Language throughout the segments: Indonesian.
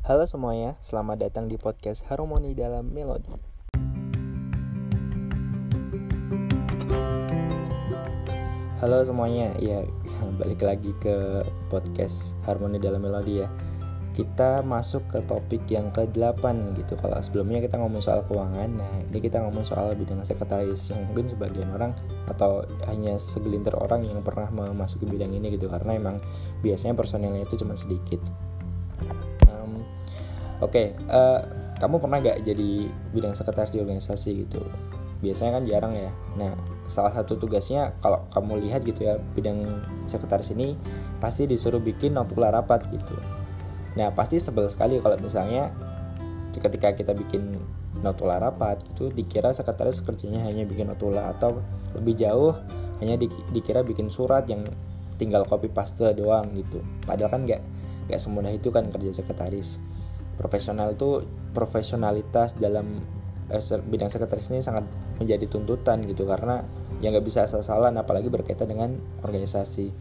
Halo semuanya, selamat datang di podcast Harmoni dalam Melodi. Halo semuanya, ya balik lagi ke podcast Harmoni dalam Melodi ya. Kita masuk ke topik yang ke-8 gitu. Kalau sebelumnya kita ngomong soal keuangan, nah ini kita ngomong soal bidang sekretaris yang mungkin sebagian orang atau hanya segelintir orang yang pernah memasuki bidang ini gitu karena emang biasanya personelnya itu cuma sedikit. Oke, okay, uh, eh, kamu pernah gak jadi bidang sekretaris di organisasi gitu? Biasanya kan jarang ya. Nah, salah satu tugasnya kalau kamu lihat gitu ya bidang sekretaris ini pasti disuruh bikin notula rapat gitu nah pasti sebel sekali kalau misalnya ketika kita bikin notula rapat itu dikira sekretaris kerjanya hanya bikin notula atau lebih jauh hanya di, dikira bikin surat yang tinggal copy paste doang gitu padahal kan nggak nggak semudah itu kan kerja sekretaris profesional itu profesionalitas dalam eh, bidang sekretaris ini sangat menjadi tuntutan gitu karena yang nggak bisa asal-asalan apalagi berkaitan dengan organisasi.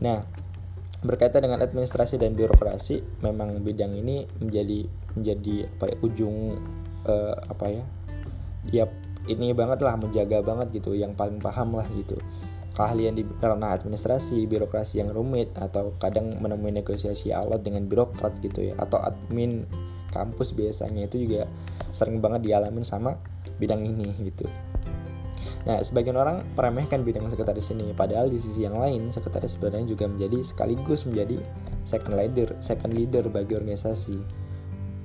Nah, berkaitan dengan administrasi dan birokrasi, memang bidang ini menjadi menjadi apa ya ujung uh, apa ya? Ya ini banget lah menjaga banget gitu, yang paling paham lah gitu. Keahlian di ranah administrasi, birokrasi yang rumit atau kadang menemui negosiasi alat dengan birokrat gitu ya atau admin kampus biasanya itu juga sering banget dialamin sama bidang ini gitu. Nah, sebagian orang meremehkan bidang sekretaris ini, padahal di sisi yang lain, sekretaris sebenarnya juga menjadi sekaligus menjadi second leader, second leader bagi organisasi.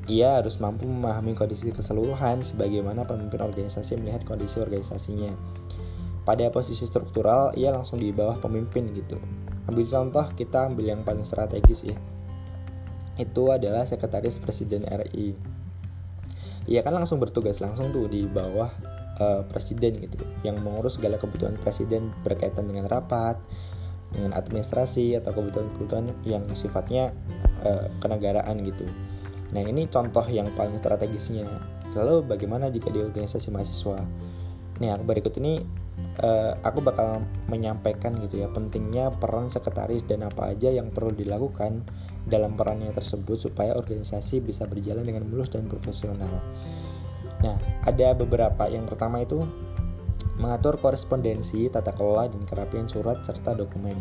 Ia harus mampu memahami kondisi keseluruhan sebagaimana pemimpin organisasi melihat kondisi organisasinya. Pada posisi struktural, ia langsung di bawah pemimpin gitu. Ambil contoh, kita ambil yang paling strategis ya. Itu adalah sekretaris presiden RI. Ia kan langsung bertugas langsung tuh di bawah uh, presiden gitu yang mengurus segala kebutuhan presiden berkaitan dengan rapat dengan administrasi atau kebutuhan-kebutuhan yang sifatnya uh, kenegaraan gitu. Nah ini contoh yang paling strategisnya. Lalu bagaimana jika di organisasi mahasiswa? Nih berikut ini uh, aku bakal menyampaikan gitu ya pentingnya peran sekretaris dan apa aja yang perlu dilakukan dalam perannya tersebut supaya organisasi bisa berjalan dengan mulus dan profesional. Nah, ada beberapa. Yang pertama itu mengatur korespondensi, tata kelola, dan kerapian surat serta dokumen.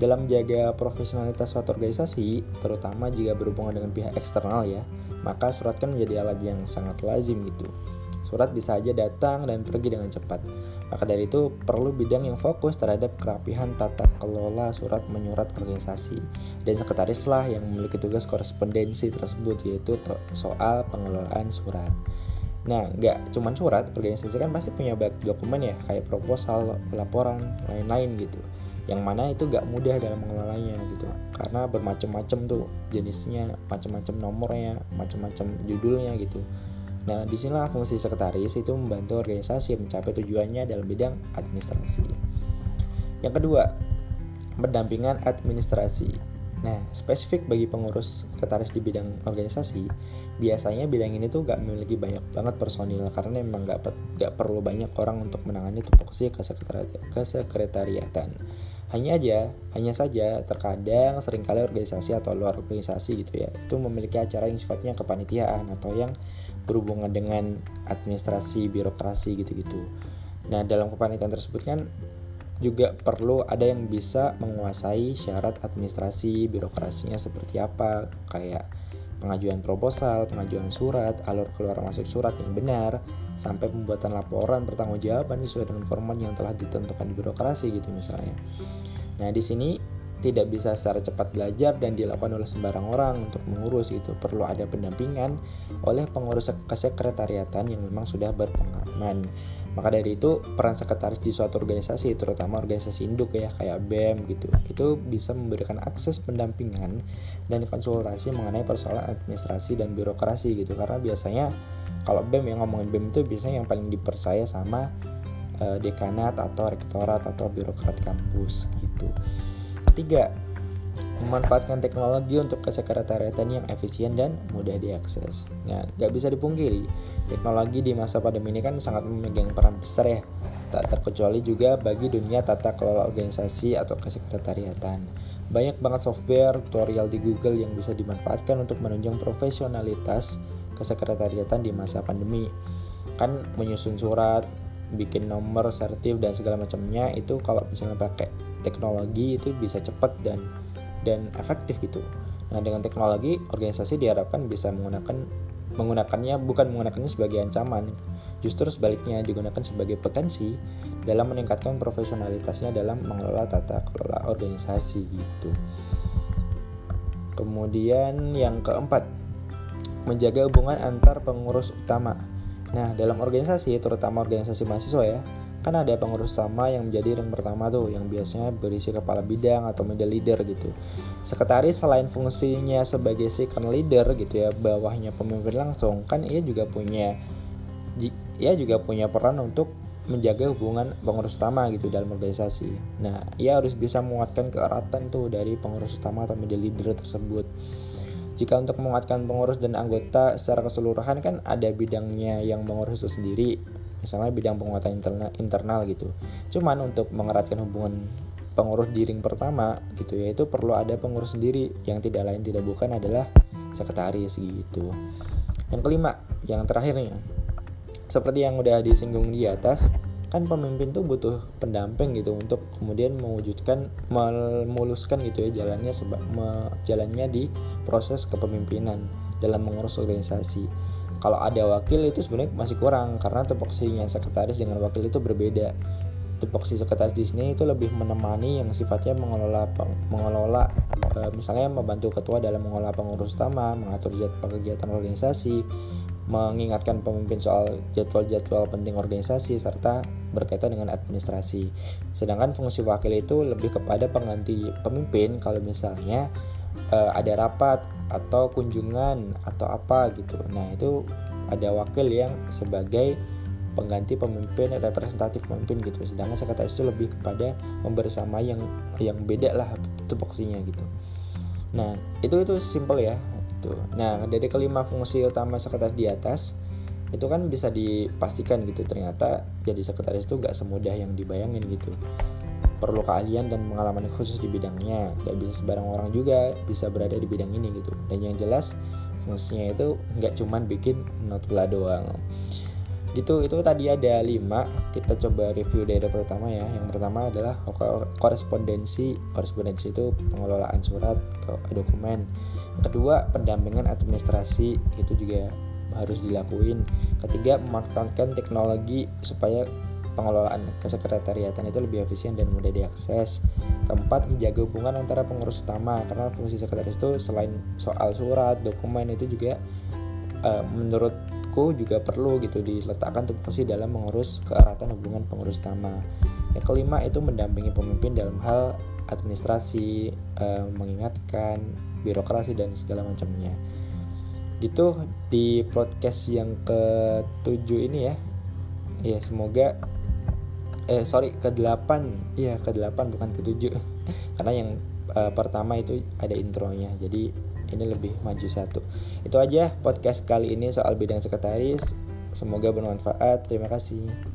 Dalam menjaga profesionalitas suatu organisasi, terutama jika berhubungan dengan pihak eksternal ya, maka surat kan menjadi alat yang sangat lazim gitu. Surat bisa aja datang dan pergi dengan cepat. Maka dari itu perlu bidang yang fokus terhadap kerapihan tata kelola surat menyurat organisasi. Dan sekretarislah yang memiliki tugas korespondensi tersebut yaitu soal pengelolaan surat. Nah, nggak cuma surat, organisasi kan pasti punya banyak dokumen ya, kayak proposal, laporan, lain-lain gitu. Yang mana itu nggak mudah dalam mengelolanya gitu, karena bermacam-macam tuh jenisnya, macam-macam nomornya, macam-macam judulnya gitu. Nah, di sinilah fungsi sekretaris itu membantu organisasi mencapai tujuannya dalam bidang administrasi. Yang kedua, pendampingan administrasi. Nah, spesifik bagi pengurus sekretaris di bidang organisasi, biasanya bidang ini tuh gak memiliki banyak banget personil karena memang gak, gak perlu banyak orang untuk menangani tupoksi kesekretariatan. Hanya aja, hanya saja terkadang sering kali organisasi atau luar organisasi gitu ya, itu memiliki acara yang sifatnya kepanitiaan atau yang berhubungan dengan administrasi, birokrasi gitu-gitu. Nah, dalam kepanitiaan tersebut kan juga perlu ada yang bisa menguasai syarat administrasi birokrasinya seperti apa kayak pengajuan proposal, pengajuan surat, alur keluar masuk surat yang benar, sampai pembuatan laporan pertanggungjawaban sesuai dengan format yang telah ditentukan di birokrasi gitu misalnya. Nah, di sini tidak bisa secara cepat belajar dan dilakukan oleh sembarang orang untuk mengurus itu perlu ada pendampingan oleh pengurus kesekretariatan yang memang sudah berpengalaman. Maka dari itu peran sekretaris di suatu organisasi terutama organisasi induk ya kayak BEM gitu itu bisa memberikan akses pendampingan dan konsultasi mengenai persoalan administrasi dan birokrasi gitu. Karena biasanya kalau BEM yang ngomongin BEM itu biasanya yang paling dipercaya sama uh, dekanat atau rektorat atau birokrat kampus gitu Ketiga, memanfaatkan teknologi untuk kesekretariatan yang efisien dan mudah diakses. Nah, gak bisa dipungkiri, teknologi di masa pandemi ini kan sangat memegang peran besar ya, tak terkecuali juga bagi dunia tata kelola organisasi atau kesekretariatan. banyak banget software tutorial di Google yang bisa dimanfaatkan untuk menunjang profesionalitas kesekretariatan di masa pandemi kan menyusun surat bikin nomor sertif dan segala macamnya itu kalau misalnya pakai teknologi itu bisa cepat dan dan efektif gitu. Nah dengan teknologi organisasi diharapkan bisa menggunakan menggunakannya bukan menggunakannya sebagai ancaman justru sebaliknya digunakan sebagai potensi dalam meningkatkan profesionalitasnya dalam mengelola tata kelola organisasi gitu. Kemudian yang keempat menjaga hubungan antar pengurus utama Nah, dalam organisasi, terutama organisasi mahasiswa ya, kan ada pengurus utama yang menjadi ring pertama tuh yang biasanya berisi kepala bidang atau middle leader gitu. Sekretaris selain fungsinya sebagai second leader gitu ya, bawahnya pemimpin langsung, kan ia juga punya ia juga punya peran untuk menjaga hubungan pengurus utama gitu dalam organisasi. Nah, ia harus bisa menguatkan keeratan tuh dari pengurus utama atau middle leader tersebut. Jika untuk menguatkan pengurus dan anggota secara keseluruhan kan ada bidangnya yang mengurus itu sendiri, misalnya bidang penguatan internal, internal gitu. Cuman untuk mengeratkan hubungan pengurus di ring pertama gitu ya itu perlu ada pengurus sendiri yang tidak lain tidak bukan adalah sekretaris gitu. Yang kelima, yang terakhirnya seperti yang udah disinggung di atas, kan pemimpin tuh butuh pendamping gitu untuk kemudian mewujudkan memuluskan gitu ya jalannya sebab jalannya di proses kepemimpinan dalam mengurus organisasi. Kalau ada wakil itu sebenarnya masih kurang karena tupoksinya sekretaris dengan wakil itu berbeda. Tupoksi sekretaris di sini itu lebih menemani yang sifatnya mengelola mengelola e, misalnya membantu ketua dalam mengelola pengurus utama, mengatur jadwal kegiatan organisasi, mengingatkan pemimpin soal jadwal-jadwal penting organisasi serta berkaitan dengan administrasi. Sedangkan fungsi wakil itu lebih kepada pengganti pemimpin kalau misalnya uh, ada rapat atau kunjungan atau apa gitu. Nah, itu ada wakil yang sebagai pengganti pemimpin representatif pemimpin gitu. Sedangkan sekretaris itu lebih kepada membersama yang yang beda lah tupoksinya gitu. Nah, itu itu simple ya. Nah, dari kelima fungsi utama sekretaris di atas itu kan bisa dipastikan gitu ternyata jadi sekretaris itu gak semudah yang dibayangin gitu. Perlu keahlian dan pengalaman khusus di bidangnya. Gak bisa sebarang orang juga bisa berada di bidang ini gitu. Dan yang jelas fungsinya itu nggak cuman bikin notula doang. Gitu itu tadi ada lima. Kita coba review dari pertama ya. Yang pertama adalah korespondensi. Korespondensi itu pengelolaan surat dokumen. Kedua pendampingan administrasi. Itu juga harus dilakuin ketiga memanfaatkan teknologi supaya pengelolaan kesekretariatan itu lebih efisien dan mudah diakses keempat menjaga hubungan antara pengurus utama karena fungsi sekretaris itu selain soal surat dokumen itu juga uh, menurut menurutku juga perlu gitu diletakkan tupoksi dalam mengurus keeratan hubungan pengurus utama. Yang kelima itu mendampingi pemimpin dalam hal administrasi, eh, mengingatkan, birokrasi dan segala macamnya. Gitu di podcast yang ketujuh ini ya. Ya semoga eh sorry ke delapan, iya ke delapan bukan ketujuh. Karena yang uh, pertama itu ada intronya jadi ini lebih maju satu. Itu aja podcast kali ini soal bidang sekretaris. Semoga bermanfaat. Terima kasih